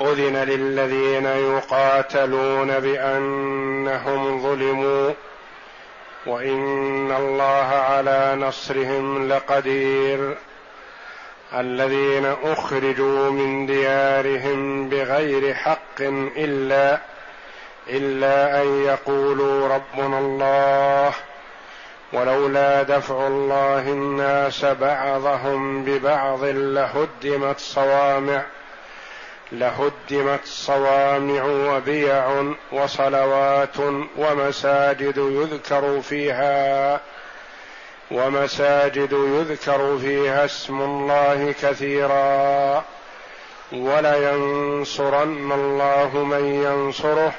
أذن للذين يقاتلون بأنهم ظلموا وإن الله على نصرهم لقدير الذين أخرجوا من ديارهم بغير حق إلا إلا أن يقولوا ربنا الله ولولا دفع الله الناس بعضهم ببعض لهدمت صوامع لهدمت صوامع وبيع وصلوات ومساجد يذكر فيها ومساجد يذكر فيها اسم الله كثيرا. ولينصرن الله من ينصره.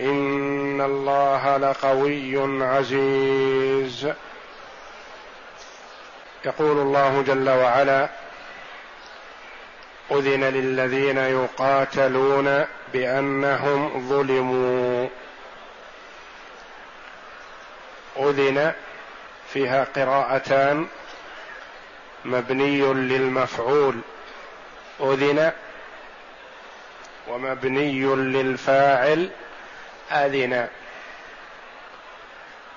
إن الله لقوي عزيز. يقول الله جل وعلا أذن للذين يقاتلون بأنهم ظلموا. أذن فيها قراءتان مبني للمفعول. أذن ومبني للفاعل أذن.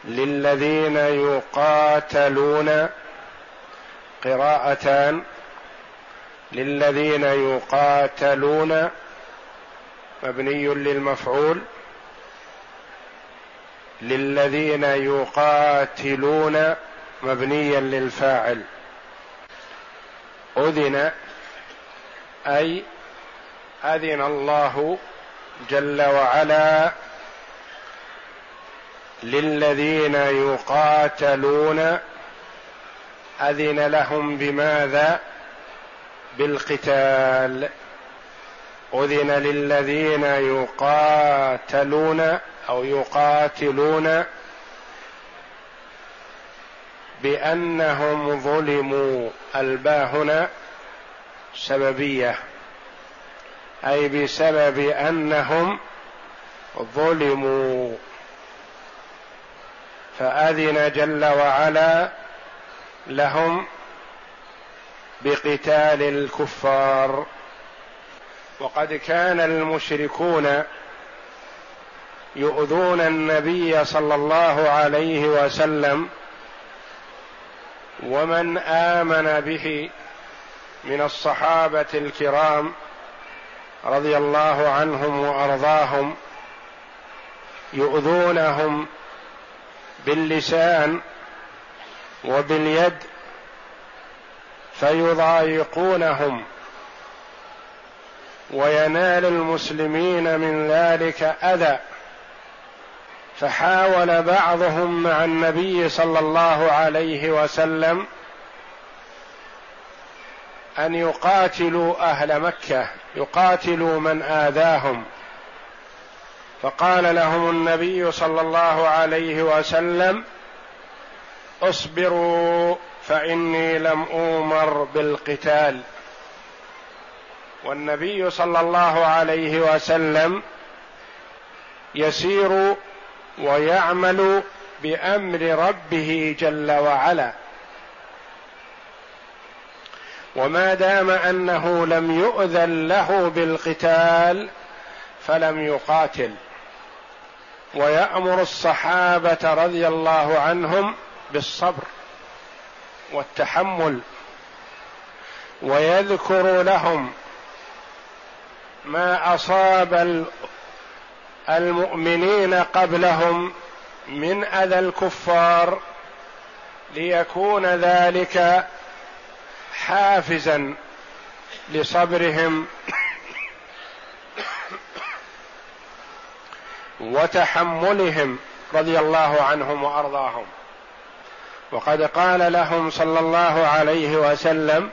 للذين يقاتلون قراءتان للذين يقاتلون مبني للمفعول للذين يقاتلون مبنيا للفاعل. أذن أي أذن الله جل وعلا للذين يقاتلون أذن لهم بماذا؟ بالقتال. أذن للذين يقاتلون أو يقاتلون بأنهم ظلموا الباء هنا سببية أي بسبب أنهم ظلموا. فأذن جل وعلا لهم بقتال الكفار. وقد كان المشركون يؤذون النبي صلى الله عليه وسلم ومن آمن به من الصحابة الكرام رضي الله عنهم وأرضاهم يؤذونهم باللسان وباليد فيضايقونهم. وينال المسلمين من ذلك أذى. فحاول بعضهم مع النبي صلى الله عليه وسلم أن يقاتلوا أهل مكة يقاتلوا من آذاهم. فقال لهم النبي صلى الله عليه وسلم اصبروا فإني لم أومر بالقتال. والنبي صلى الله عليه وسلم يسير ويعمل بأمر ربه جل وعلا. وما دام أنه لم يؤذن له بالقتال فلم يقاتل. ويأمر الصحابة رضي الله عنهم بالصبر. والتحمل ويذكر لهم ما أصاب المؤمنين قبلهم من أذى الكفار ليكون ذلك حافزا لصبرهم وتحملهم رضي الله عنهم وأرضاهم. وقد قال لهم صلى الله عليه وسلم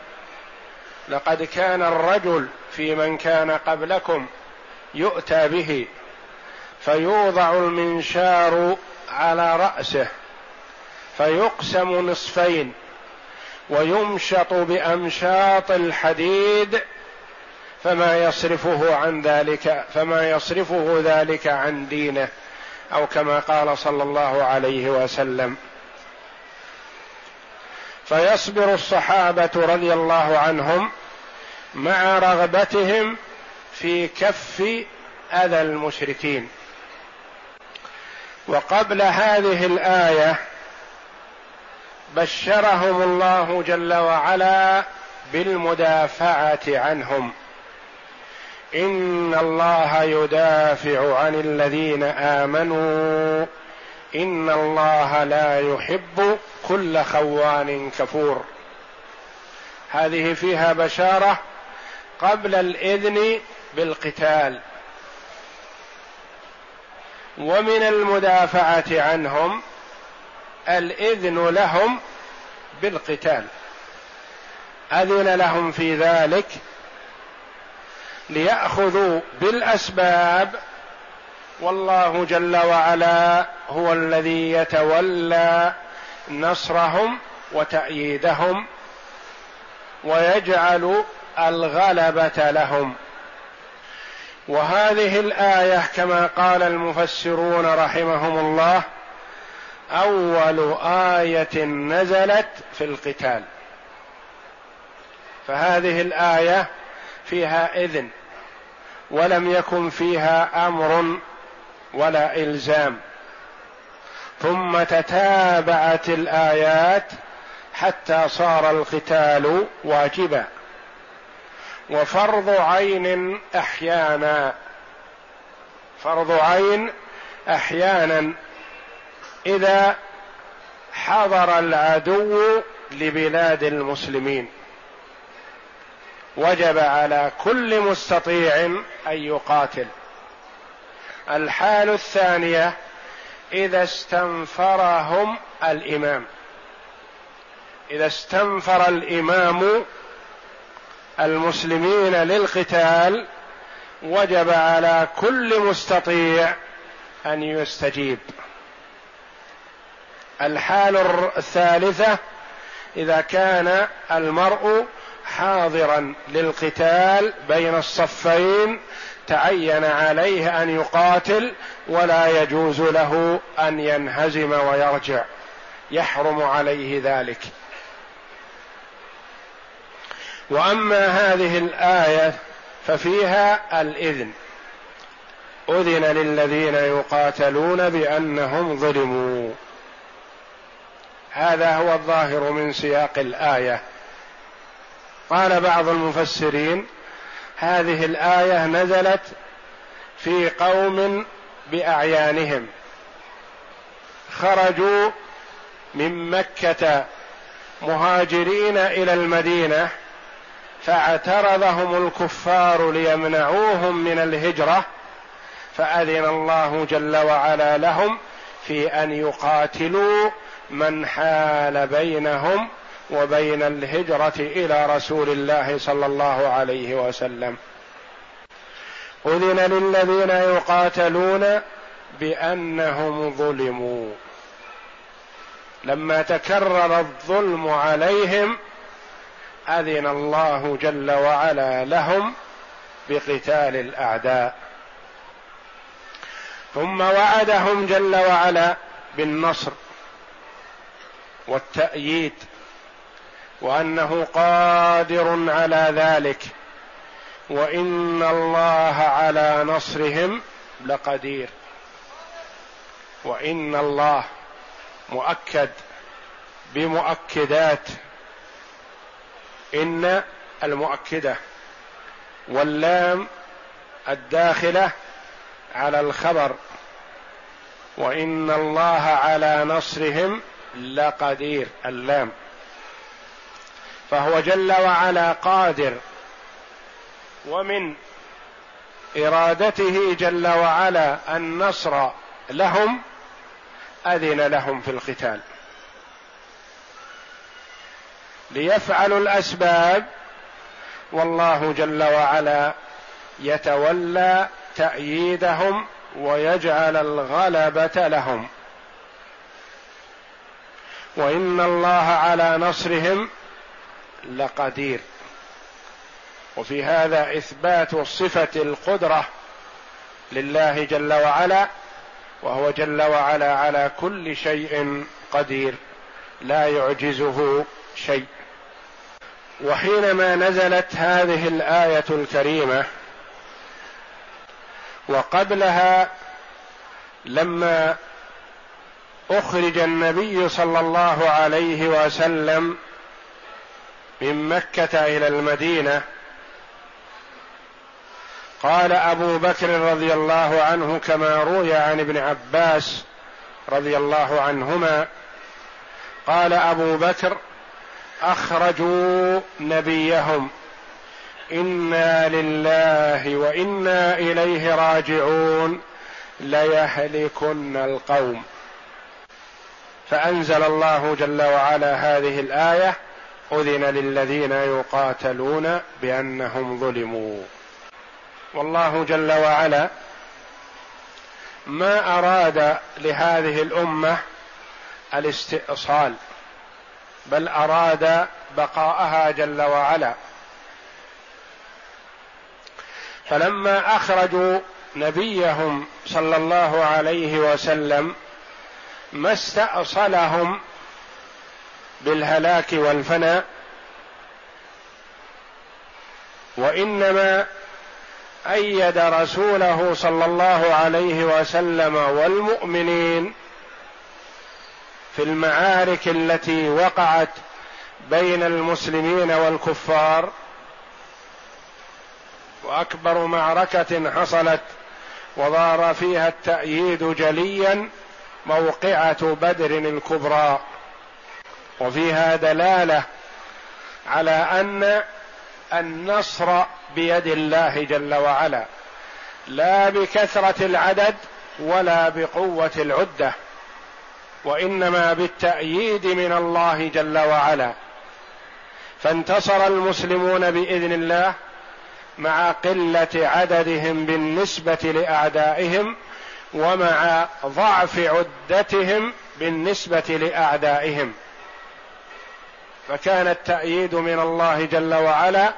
لقد كان الرجل في من كان قبلكم يؤتى به فيوضع المنشار على رأسه فيقسم نصفين ويمشط بأمشاط الحديد فما يصرفه عن ذلك فما يصرفه ذلك عن دينه أو كما قال صلى الله عليه وسلم. فيصبر الصحابة رضي الله عنهم مع رغبتهم في كف أذى المشركين. وقبل هذه الآية بشرهم الله جل وعلا بالمدافعة عنهم. إن الله يدافع عن الذين آمنوا إن الله لا يحب كل خوان كفور. هذه فيها بشارة قبل الإذن بالقتال. ومن المدافعة عنهم الإذن لهم بالقتال. أذن لهم في ذلك ليأخذوا بالأسباب والله جل وعلا هو الذي يتولى نصرهم وتأييدهم ويجعل الغلبة لهم. وهذه الآية كما قال المفسرون رحمهم الله أول آية نزلت في القتال. فهذه الآية فيها إذن ولم يكن فيها أمر ولا إلزام. ثم تتابعت الآيات حتى صار القتال واجبا. وفرض عين أحيانا. فرض عين أحيانا. إذا حضر العدو لبلاد المسلمين. وجب على كل مستطيع أن يقاتل. الحال الثانية إذا استنفرهم الإمام. إذا استنفر الإمام المسلمين للقتال وجب على كل مستطيع أن يستجيب. الحال الثالثة إذا كان المرء حاضرا للقتال بين الصفين تعين عليه أن يقاتل ولا يجوز له أن ينهزم ويرجع. يحرم عليه ذلك. وأما هذه الآية ففيها الإذن. أذن للذين يقاتلون بأنهم ظلموا. هذا هو الظاهر من سياق الآية. قال بعض المفسرين هذه الآية نزلت في قوم بأعيانهم. خرجوا من مكة مهاجرين إلى المدينة فاعترضهم الكفار ليمنعوهم من الهجرة فأذن الله جل وعلا لهم في أن يقاتلوا من حال بينهم وبين الهجرة إلى رسول الله صلى الله عليه وسلم. أذن للذين يقاتلون بأنهم ظلموا. لما تكرر الظلم عليهم أذن الله جل وعلا لهم بقتال الأعداء. ثم وعدهم جل وعلا بالنصر والتأييد وأنه قادر على ذلك. وإن الله على نصرهم لقدير. وإن الله مؤكد بمؤكدات. إن المؤكدة واللام الداخلة على الخبر. وإن الله على نصرهم لقدير. اللام. فهو جل وعلا قادر ومن إرادته جل وعلا النصر لهم أذن لهم في القتال. ليفعلوا الأسباب والله جل وعلا يتولى تأييدهم ويجعل الغلبة لهم. وإن الله على نصرهم لقدير. وفي هذا إثبات صفة القدرة لله جل وعلا وهو جل وعلا على كل شيء قدير لا يعجزه شيء. وحينما نزلت هذه الآية الكريمة وقبلها لما أخرج النبي صلى الله عليه وسلم من مكة إلى المدينة. قال أبو بكر رضي الله عنه كما روي عن ابن عباس رضي الله عنهما قال أبو بكر أخرجوا نبيهم إنا لله وإنا إليه راجعون ليهلكن القوم. فأنزل الله جل وعلا هذه الآية أذن للذين يقاتلون بأنهم ظلموا. والله جل وعلا ما أراد لهذه الأمة الاستئصال بل أراد بقاءها جل وعلا. فلما أخرجوا نبيهم صلى الله عليه وسلم ما استأصلهم بالهلاك والفناء وإنما أيد رسوله صلى الله عليه وسلم والمؤمنين في المعارك التي وقعت بين المسلمين والكفار وأكبر معركة حصلت وظهر فيها التأييد جليا موقعة بدر الكبرى. وفيها دلالة على أن النصر بيد الله جل وعلا لا بكثرة العدد ولا بقوة العدة وإنما بالتأييد من الله جل وعلا. فانتصر المسلمون بإذن الله مع قلة عددهم بالنسبة لأعدائهم ومع ضعف عدتهم بالنسبة لأعدائهم. فكان التأييد من الله جل وعلا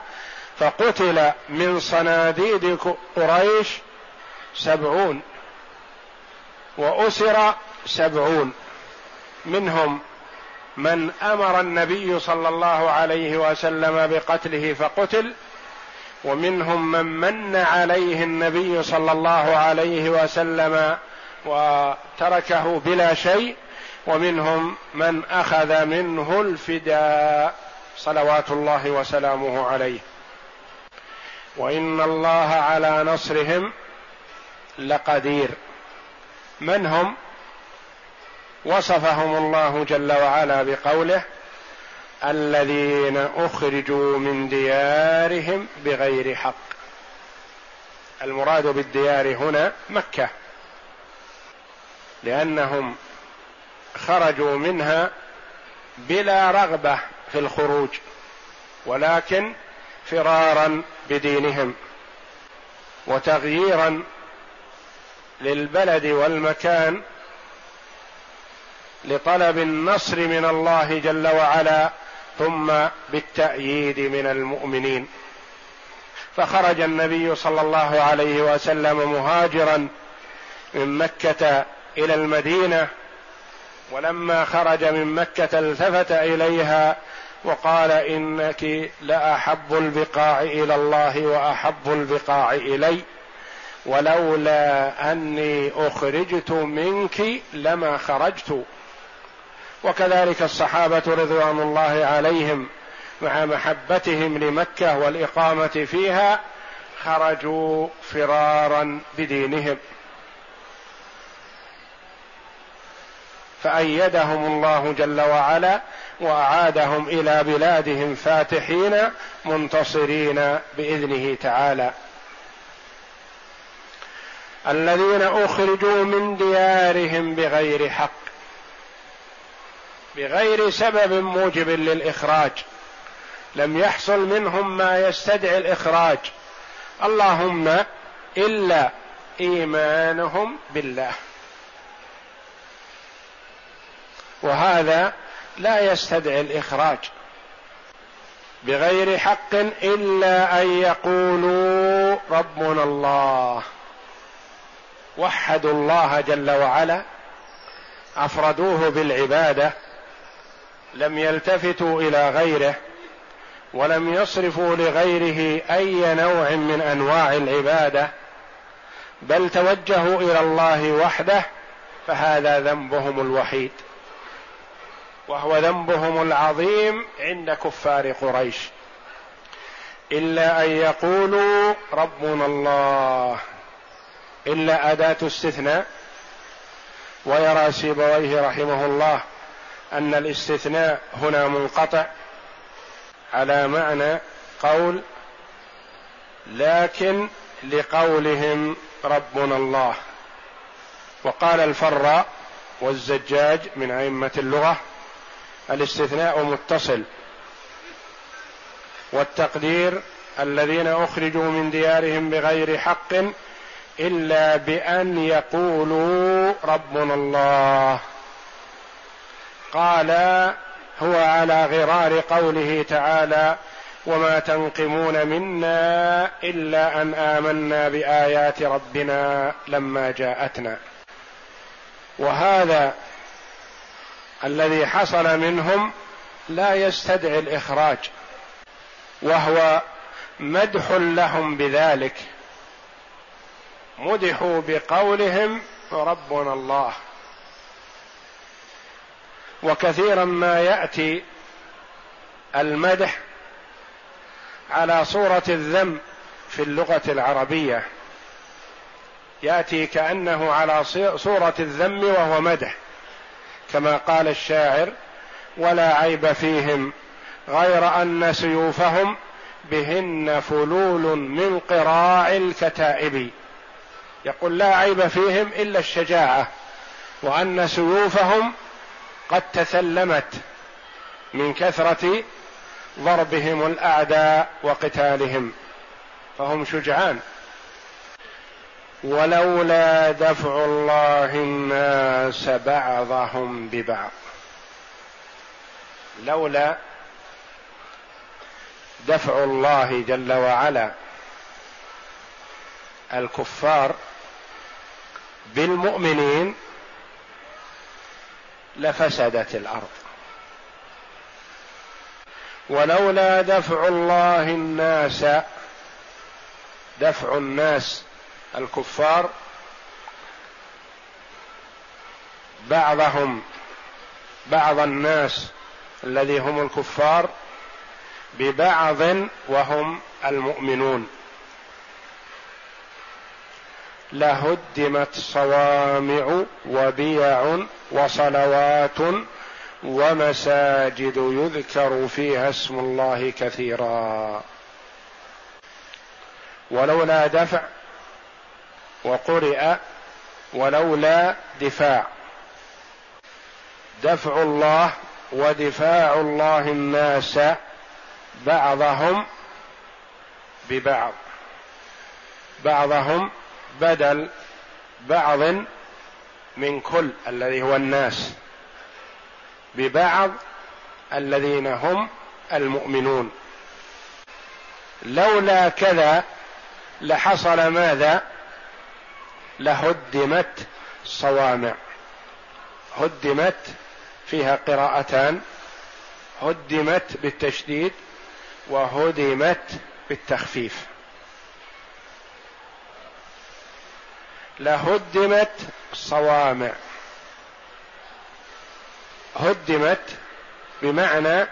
فقتل من صناديد قريش سبعون وأسر سبعون. منهم من أمر النبي صلى الله عليه وسلم بقتله فقتل ومنهم من من عليه النبي صلى الله عليه وسلم وتركه بلا شيء ومنهم من أخذ منه الفداء صلوات الله وسلامه عليه. وإن الله على نصرهم لقدير. من هم؟ وصفهم الله جل وعلا بقوله الذين أخرجوا من ديارهم بغير حق. المراد بالديار هنا مكة. لأنهم خرجوا منها بلا رغبة في الخروج ولكن فرارا بدينهم وتغييرا للبلد والمكان لطلب النصر من الله جل وعلا ثم بالتأييد من المؤمنين. فخرج النبي صلى الله عليه وسلم مهاجرا من مكة إلى المدينة ولما خرج من مكة التفت إليها وقال إنك لأحب البقاع إلى الله وأحب البقاع إلي ولولا أني أخرجت منك لما خرجت. وكذلك الصحابة رضوان الله عليهم مع محبتهم لمكة والإقامة فيها خرجوا فرارا بدينهم. فأيدهم الله جل وعلا وأعادهم إلى بلادهم فاتحين منتصرين بإذنه تعالى. الذين أخرجوا من ديارهم بغير حق بغير سبب موجب للإخراج لم يحصل منهم ما يستدعي الإخراج. اللهم إلا إيمانهم بالله. وهذا لا يستدعي الإخراج بغير حق إلا أن يقولوا ربنا الله. وحدوا الله جل وعلا أفردوه بالعبادة لم يلتفتوا إلى غيره ولم يصرفوا لغيره أي نوع من أنواع العبادة بل توجهوا إلى الله وحده فهذا ذنبهم الوحيد. وهو ذنبهم العظيم عند كفار قريش. إلا أن يقولوا ربنا الله. إلا أداة استثناء. ويرى سيبويه رحمه الله أن الاستثناء هنا منقطع على معنى قول لكن لقولهم ربنا الله. وقال الفراء والزجاج من أئمة اللغة الاستثناء متصل والتقدير الذين أخرجوا من ديارهم بغير حق إلا بأن يقولوا ربنا الله. قال هو على غرار قوله تعالى وما تنقمون منا إلا أن آمنا بآيات ربنا لما جاءتنا. وهذا الذي حصل منهم لا يستدعي الإخراج وهو مدح لهم بذلك. مدحوا بقولهم ربنا الله. وكثيرا ما يأتي المدح على صورة الذم في اللغة العربية. يأتي كأنه على صورة الذم وهو مدح. كما قال الشاعر ولا عيب فيهم غير أن سيوفهم بهن فلول من قراع الكتائب. يقول لا عيب فيهم إلا الشجاعة وأن سيوفهم قد تثلمت من كثرة ضربهم الأعداء وقتالهم فهم شجعان. ولولا دفع الله الناس بعضهم ببعض. لولا دفع الله جل وعلا الكفار بالمؤمنين لفسدت الأرض. ولولا دفع الله الناس دفع الناس الكفار بعضهم بعض الناس الذي هم الكفار ببعض وهم المؤمنون. لهدمت صوامع وبيع وصلوات ومساجد يذكر فيها اسم الله كثيرا. ولولا دفع وقرئ ولولا دفاع. دفع الله ودفاع الله الناس بعضهم ببعض. بعضهم بدل بعض من كل الذي هو الناس. ببعض الذين هم المؤمنون. لولا كذا لحصل ماذا؟ لهدمت صوامع. هدمت فيها قراءتان. هدمت بالتشديد وهدمت بالتخفيف. لهدمت صوامع. هدمت بمعنى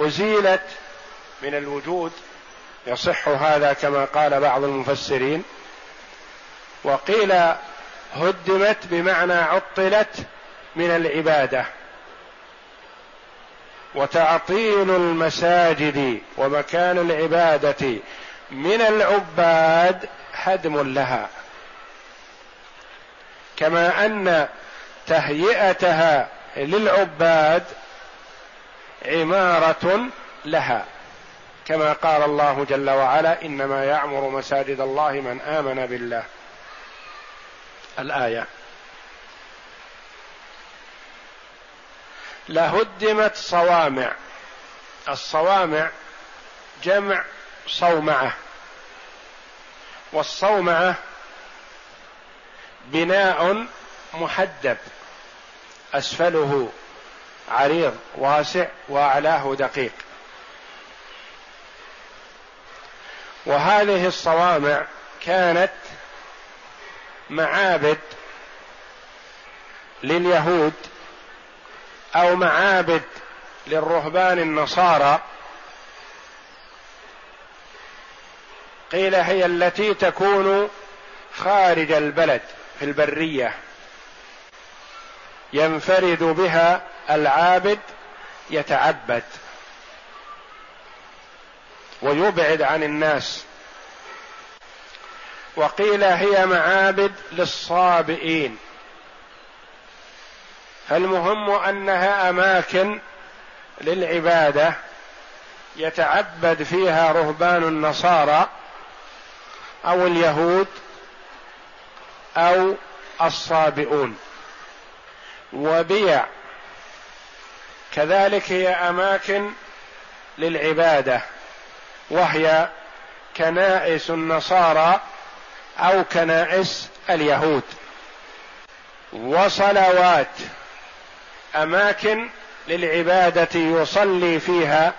أزيلت من الوجود يصح هذا كما قال بعض المفسرين وقيل هدمت بمعنى عطلت من العبادة وتعطيل المساجد ومكان العبادة من العباد هدم لها. كما أن تهيئتها للعباد عمارة لها. كما قال الله جل وعلا إنما يعمر مساجد الله من آمن بالله. الآية. لهدمت صوامع. الصوامع جمع صومعة. والصومعة بناء محدب. أسفله عريض واسع وأعلاه دقيق. وهذه الصوامع كانت معابد لليهود أو معابد للرهبان النصارى. قيل هي التي تكون خارج البلد في البرية. ينفرد بها العابد يتعبد. ويبعد عن الناس. وقيل هي معابد للصابئين. فالمهم أنها أماكن للعبادة يتعبد فيها رهبان النصارى أو اليهود أو الصابئون. وبيع. كذلك هي أماكن للعبادة. وهي كنائس النصارى أو كنائس اليهود. وصلوات أماكن للعبادة يصلي فيها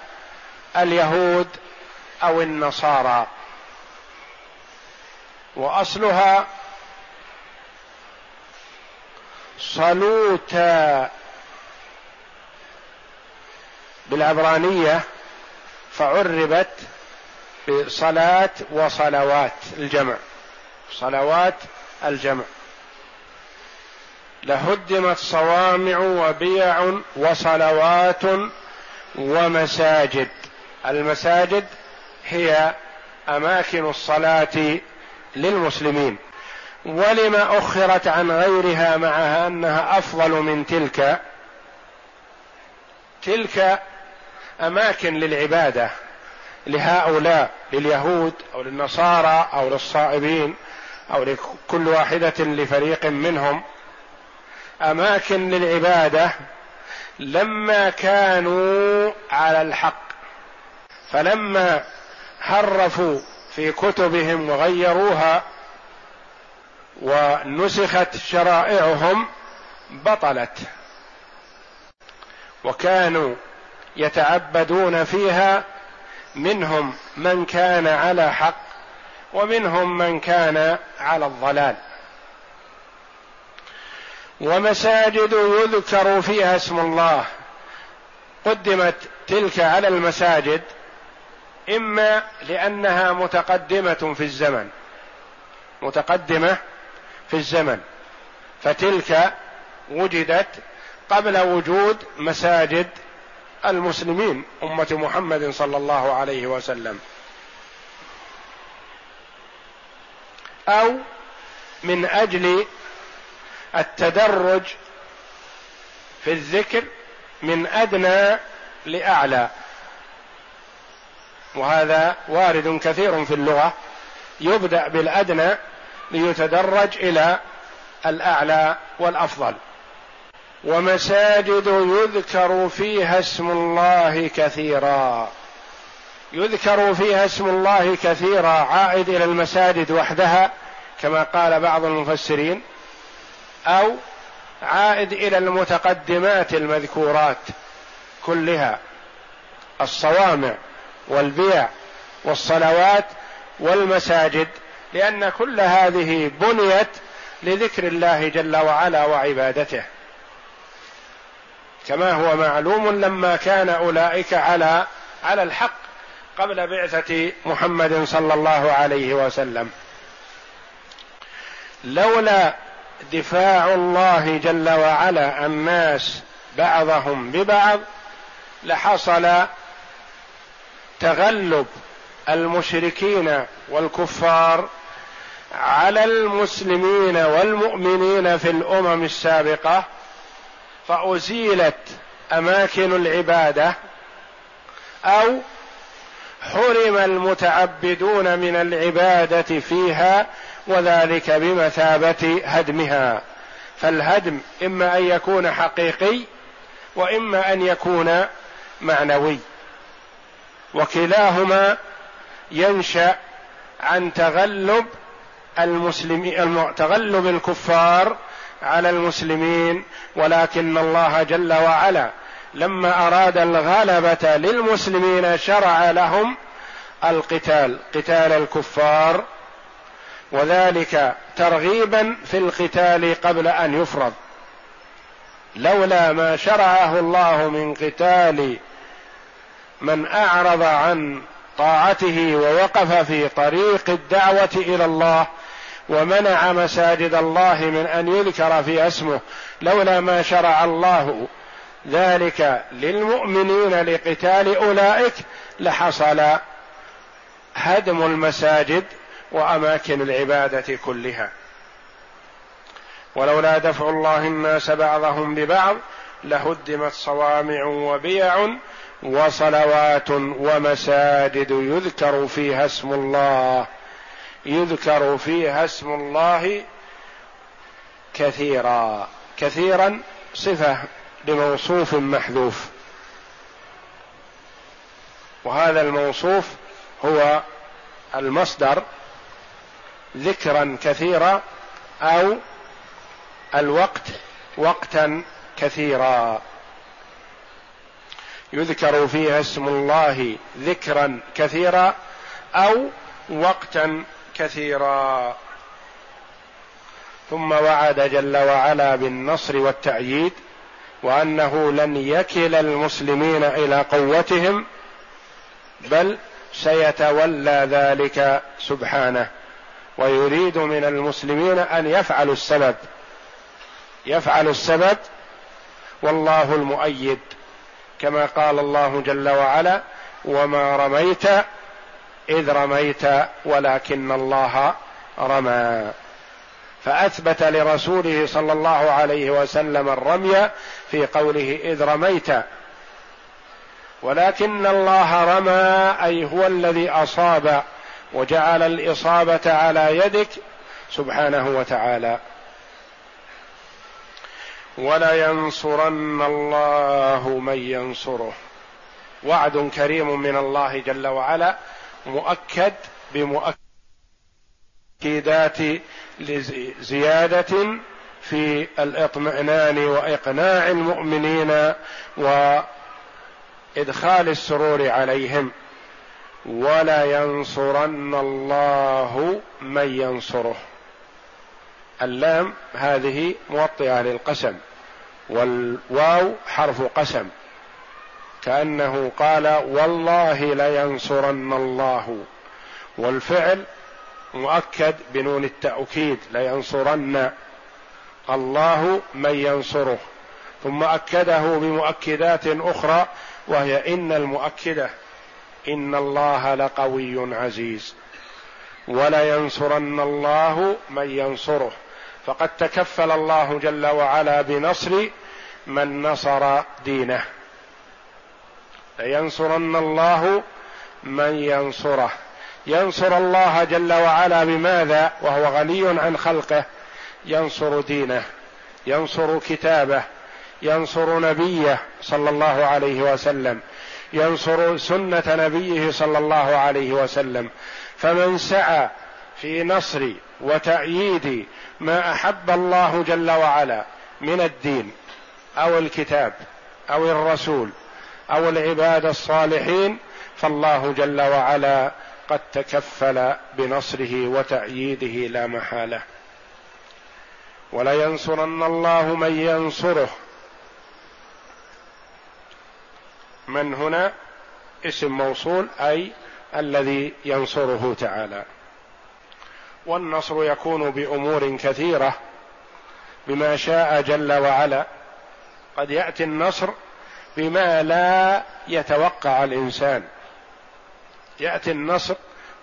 اليهود أو النصارى. وأصلها صلوتا بالعبرانية فعربت بصلاة وصلوات الجمع. صلوات الجمع. لهدمت صوامع وبيع وصلوات ومساجد. المساجد هي أماكن الصلاة للمسلمين. ولما أخرت عن غيرها معها أنها أفضل من تلك تلك أماكن للعبادة. لهؤلاء لليهود أو للنصارى أو للصائبين أو لكل واحدة لفريق منهم. أماكن للعبادة لما كانوا على الحق. فلما حرفوا في كتبهم وغيروها ونسخت شرائعهم بطلت. وكانوا يتعبدون فيها منهم من كان على حق ومنهم من كان على الضلال. ومساجد يذكر فيها اسم الله. قدمت تلك على المساجد إما لأنها متقدمة في الزمن. متقدمة في الزمن. فتلك وجدت قبل وجود مساجد المسلمين أمة محمد صلى الله عليه وسلم. أو من أجل التدرج في الذكر من أدنى لأعلى. وهذا وارد كثير في اللغة. يبدأ بالأدنى ليتدرج إلى الأعلى والأفضل. ومساجد يذكر فيها اسم الله كثيرا. يذكر فيها اسم الله كثيرا. عائد إلى المساجد وحدها كما قال بعض المفسرين أو عائد إلى المتقدمات المذكورات كلها. الصوامع والبيع والصلوات والمساجد لأن كل هذه بنيت لذكر الله جل وعلا وعبادته. كما هو معلوم لما كان أولئك على على الحق قبل بعثة محمد صلى الله عليه وسلم. لولا دفاع الله جل وعلا الناس بعضهم ببعض لحصل تغلب المشركين والكفار على المسلمين والمؤمنين في الأمم السابقة فأزيلت أماكن العبادة أو حرم المتعبدون من العبادة فيها وذلك بمثابة هدمها. فالهدم إما أن يكون حقيقي وإما أن يكون معنوي. وكلاهما ينشأ عن تغلب المسلمين تغلب الكفار على المسلمين ولكن الله جل وعلا لما أراد الغلبة للمسلمين شرع لهم القتال قتال الكفار وذلك ترغيبا في القتال قبل أن يفرض. لولا ما شرعه الله من قتال من أعرض عن طاعته ووقف في طريق الدعوة إلى الله ومنع مساجد الله من أن يذكر في اسمه لولا ما شرع الله. ذلك للمؤمنين لقتال أولئك لحصل هدم المساجد وأماكن العبادة كلها. ولولا دفع الله الناس بعضهم ببعض لهدمت صوامع وبيع وصلوات ومساجد يذكر فيها اسم الله. يذكر فيها اسم الله كثيرا. كثيرا صفة لموصوف محذوف. وهذا الموصوف هو المصدر ذكرا كثيرا أو الوقت وقتا كثيرا. يذكر فيها اسم الله ذكرا كثيرا أو وقتا كثيرا. ثم وعد جل وعلا بالنصر والتأييد وأنه لن يكل المسلمين إلى قوتهم بل سيتولى ذلك سبحانه. ويريد من المسلمين أن يفعلوا السبب. يفعلوا السبب والله المؤيد كما قال الله جل وعلا وما رميت إذ رميت ولكن الله رمى. فأثبت لرسوله صلى الله عليه وسلم الرمي في قوله إذ رميت. ولكن الله رمى أي هو الذي أصاب وجعل الإصابة على يدك سبحانه وتعالى. ولينصرن الله من ينصره. وعد كريم من الله جل وعلا. مؤكد بمؤكدات زياده في الإطمئنان وإقناع المؤمنين وإدخال السرور عليهم. ولا ينصرن الله من ينصره. اللام هذه موطئة للقسم والواو حرف قسم. كأنه قال والله لينصرن الله. والفعل مؤكد بنون التأكيد لينصرن الله من ينصره. ثم أكده بمؤكدات أخرى وهي إن المؤكدة إن الله لقوي عزيز. ولينصرن الله من ينصره. فقد تكفل الله جل وعلا بنصر من نصر دينه. لينصرن الله من ينصره. ينصر الله جل وعلا بماذا؟ وهو غني عن خلقه. ينصر دينه. ينصر كتابه. ينصر نبيه صلى الله عليه وسلم. ينصر سنة نبيه صلى الله عليه وسلم. فمن سعى في نصر وتأييد ما أحب الله جل وعلا من الدين أو الكتاب أو الرسول أو العباد الصالحين فالله جل وعلا قد تكفل بنصره وتأييده لا محالة. ولينصرن الله من ينصره. من هنا؟ اسم موصول أي الذي ينصره تعالى. والنصر يكون بأمور كثيرة. بما شاء جل وعلا. قد يأتي النصر بما لا يتوقع الإنسان. يأتي النصر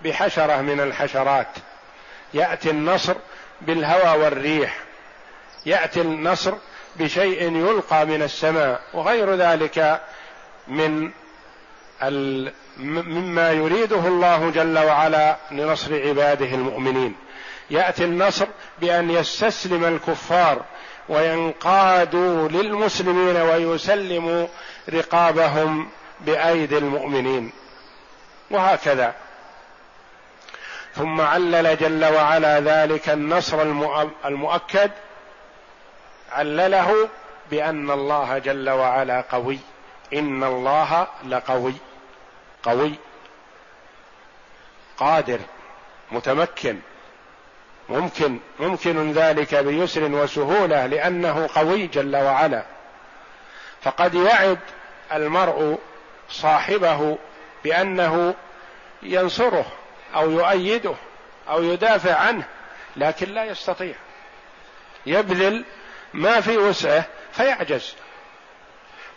بحشرة من الحشرات. يأتي النصر بالهوى والريح. يأتي النصر بشيء يلقى من السماء وغير ذلك من مما يريده الله جل وعلا لنصر عباده المؤمنين. يأتي النصر بأن يستسلم الكفار وينقادوا للمسلمين ويسلموا رقابهم بأيدي المؤمنين. وهكذا. ثم علل جل وعلا ذلك النصر المؤكد. علله بأن الله جل وعلا قوي. إن الله لقوي. قوي. قادر. متمكن. ممكن ممكن ذلك بيسر وسهولة لأنه قوي جل وعلا. فقد يعد المرء صاحبه بأنه ينصره أو يؤيده أو يدافع عنه لكن لا يستطيع. يبذل ما في وسعه فيعجز.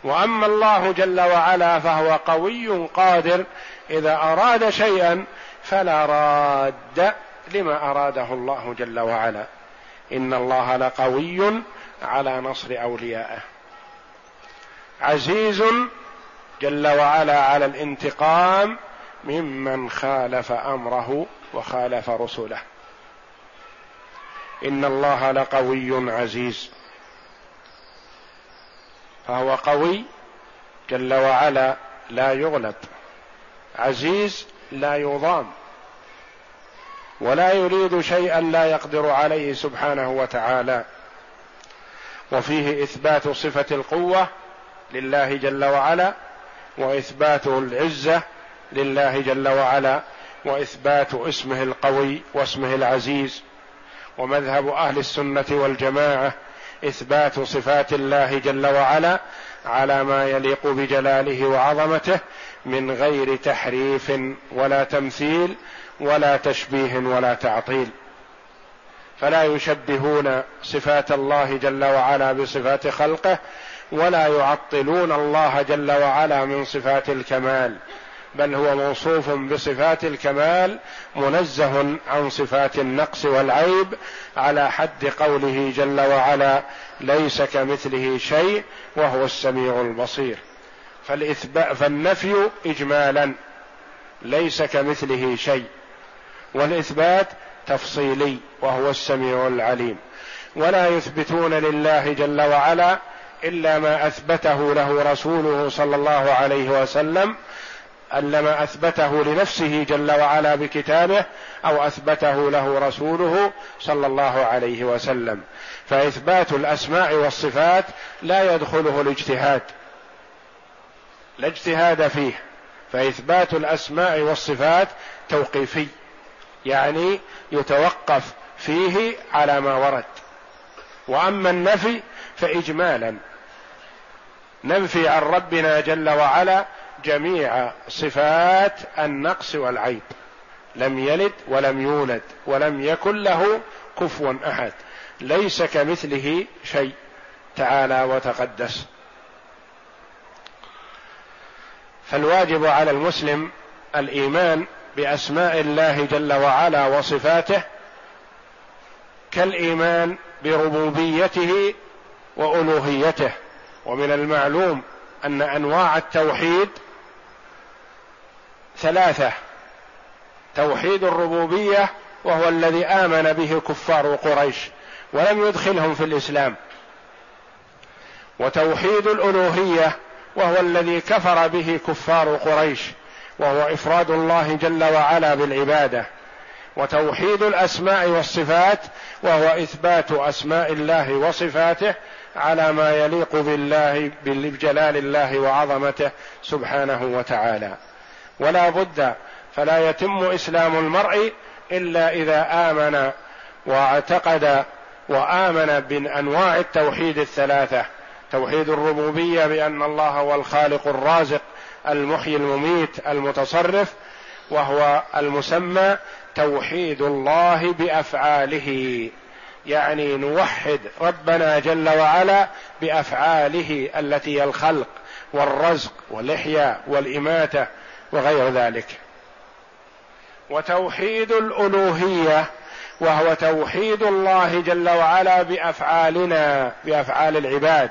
وأما الله جل وعلا فهو قوي قادر إذا أراد شيئا فلا راد. لما أراده الله جل وعلا. إن الله لقوي على نصر أوليائه. عزيز جل وعلا على الانتقام ممن خالف أمره وخالف رسله. إن الله لقوي عزيز. فهو قوي جل وعلا لا يغلب عزيز لا يضام. ولا يريد شيئا لا يقدر عليه سبحانه وتعالى. وفيه إثبات صفة القوة لله جل وعلا وإثبات العزة لله جل وعلا وإثبات اسمه القوي واسمه العزيز. ومذهب أهل السنة والجماعة إثبات صفات الله جل وعلا على ما يليق بجلاله وعظمته من غير تحريف ولا تمثيل ولا تشبيه ولا تعطيل. فلا يشبهون صفات الله جل وعلا بصفات خلقه ولا يعطلون الله جل وعلا من صفات الكمال بل هو موصوف بصفات الكمال منزه عن صفات النقص والعيب على حد قوله جل وعلا ليس كمثله شيء وهو السميع البصير فالإثبات فالنفي إجمالا ليس كمثله شيء والإثبات تفصيلي وهو السميع العليم. ولا يثبتون لله جل وعلا إلا ما أثبته له رسوله صلى الله عليه وسلم أن ما أثبته لنفسه جل وعلا بكتابه أو أثبته له رسوله صلى الله عليه وسلم. فإثبات الأسماء والصفات لا يدخله الاجتهاد لا اجتهاد فيه. فإثبات الأسماء والصفات توقيفي. يعني يتوقف فيه على ما ورد. وأما النفي فاجمالا. ننفي عن ربنا جل وعلا جميع صفات النقص والعيب. لم يلد ولم يولد ولم يكن له كفوا أحد. ليس كمثله شيء. تعالى وتقدس. فالواجب على المسلم الإيمان بأسماء الله جل وعلا وصفاته كالإيمان بربوبيته وألوهيته. ومن المعلوم أن أنواع التوحيد ثلاثة توحيد الربوبية وهو الذي آمن به كفار قريش ولم يدخلهم في الإسلام. وتوحيد الألوهية وهو الذي كفر به كفار قريش وهو إفراد الله جل وعلا بالعبادة وتوحيد الأسماء والصفات وهو إثبات أسماء الله وصفاته على ما يليق بالله بجلال الله وعظمته سبحانه وتعالى. ولا بد فلا يتم إسلام المرء إلا إذا آمن واعتقد وآمن بأنواع التوحيد الثلاثة. توحيد الربوبية بأن الله هو الخالق الرازق المحيي المميت المتصرف وهو المسمى توحيد الله بأفعاله. يعني نوحد ربنا جل وعلا بأفعاله التي هي الخلق والرزق والاحياء والإماتة وغير ذلك. وتوحيد الألوهية وهو توحيد الله جل وعلا بأفعالنا بأفعال العباد.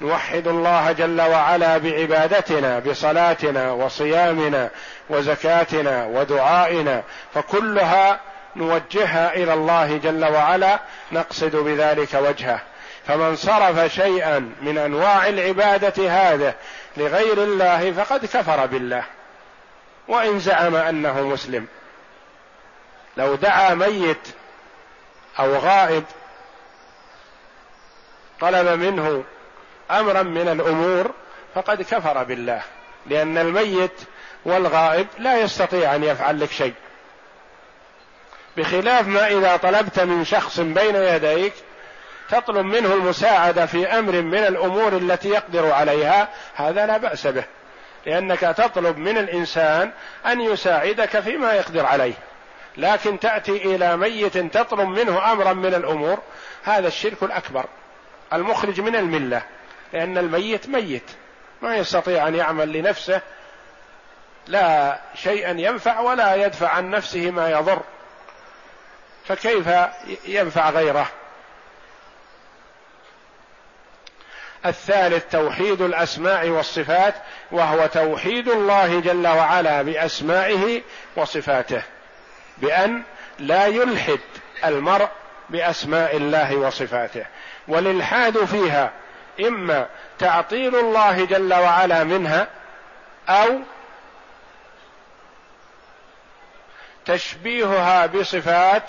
نوحد الله جل وعلا بعبادتنا بصلاتنا وصيامنا وزكاتنا ودعائنا فكلها نوجهها إلى الله جل وعلا نقصد بذلك وجهه. فمن صرف شيئا من أنواع العبادة هذه لغير الله فقد كفر بالله. وإن زعم أنه مسلم لو دعا ميت أو غائب طلب منه أمرا من الأمور فقد كفر بالله لأن الميت والغائب لا يستطيع أن يفعل لك شيء. بخلاف ما إذا طلبت من شخص بين يديك تطلب منه المساعدة في أمر من الأمور التي يقدر عليها هذا لا بأس به لأنك تطلب من الإنسان أن يساعدك فيما يقدر عليه. لكن تأتي إلى ميت تطلب منه أمرا من الأمور هذا الشرك الأكبر المخرج من الملة. لأن الميت ميت. ما يستطيع أن يعمل لنفسه. لا شيئا ينفع ولا يدفع عن نفسه ما يضر. فكيف ينفع غيره؟ الثالث توحيد الأسماء والصفات وهو توحيد الله جل وعلا بأسمائه وصفاته. بأن لا يلحد المرء بأسماء الله وصفاته. والإلحاد فيها إما تعطيل الله جل وعلا منها أو تشبيهها بصفات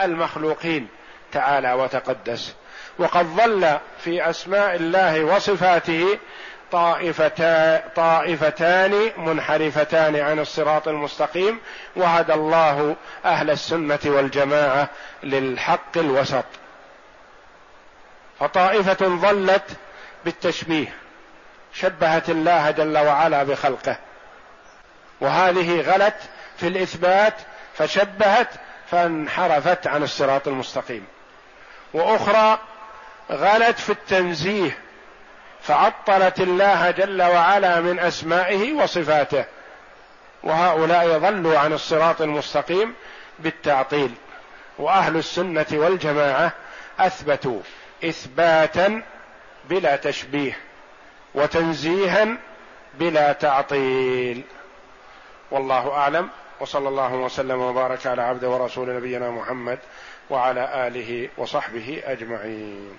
المخلوقين تعالى وتقدس. وقد ظل في أسماء الله وصفاته طائفتا طائفتان منحرفتان عن الصراط المستقيم وهدى الله أهل السنة والجماعة للحق الوسط. فطائفة ظلت بالتشبيه شبهت الله جل وعلا بخلقه. وهذه غلت في الإثبات فشبهت فانحرفت عن الصراط المستقيم. وأخرى غلت في التنزيه فعطلت الله جل وعلا من أسمائه وصفاته. وهؤلاء ضلوا عن الصراط المستقيم بالتعطيل. وأهل السنة والجماعة أثبتوا إثباتا بلا تشبيه وتنزيها بلا تعطيل. والله أعلم. وصلى الله وسلم وبارك على عبد ورسول نبينا محمد وعلى آله وصحبه أجمعين.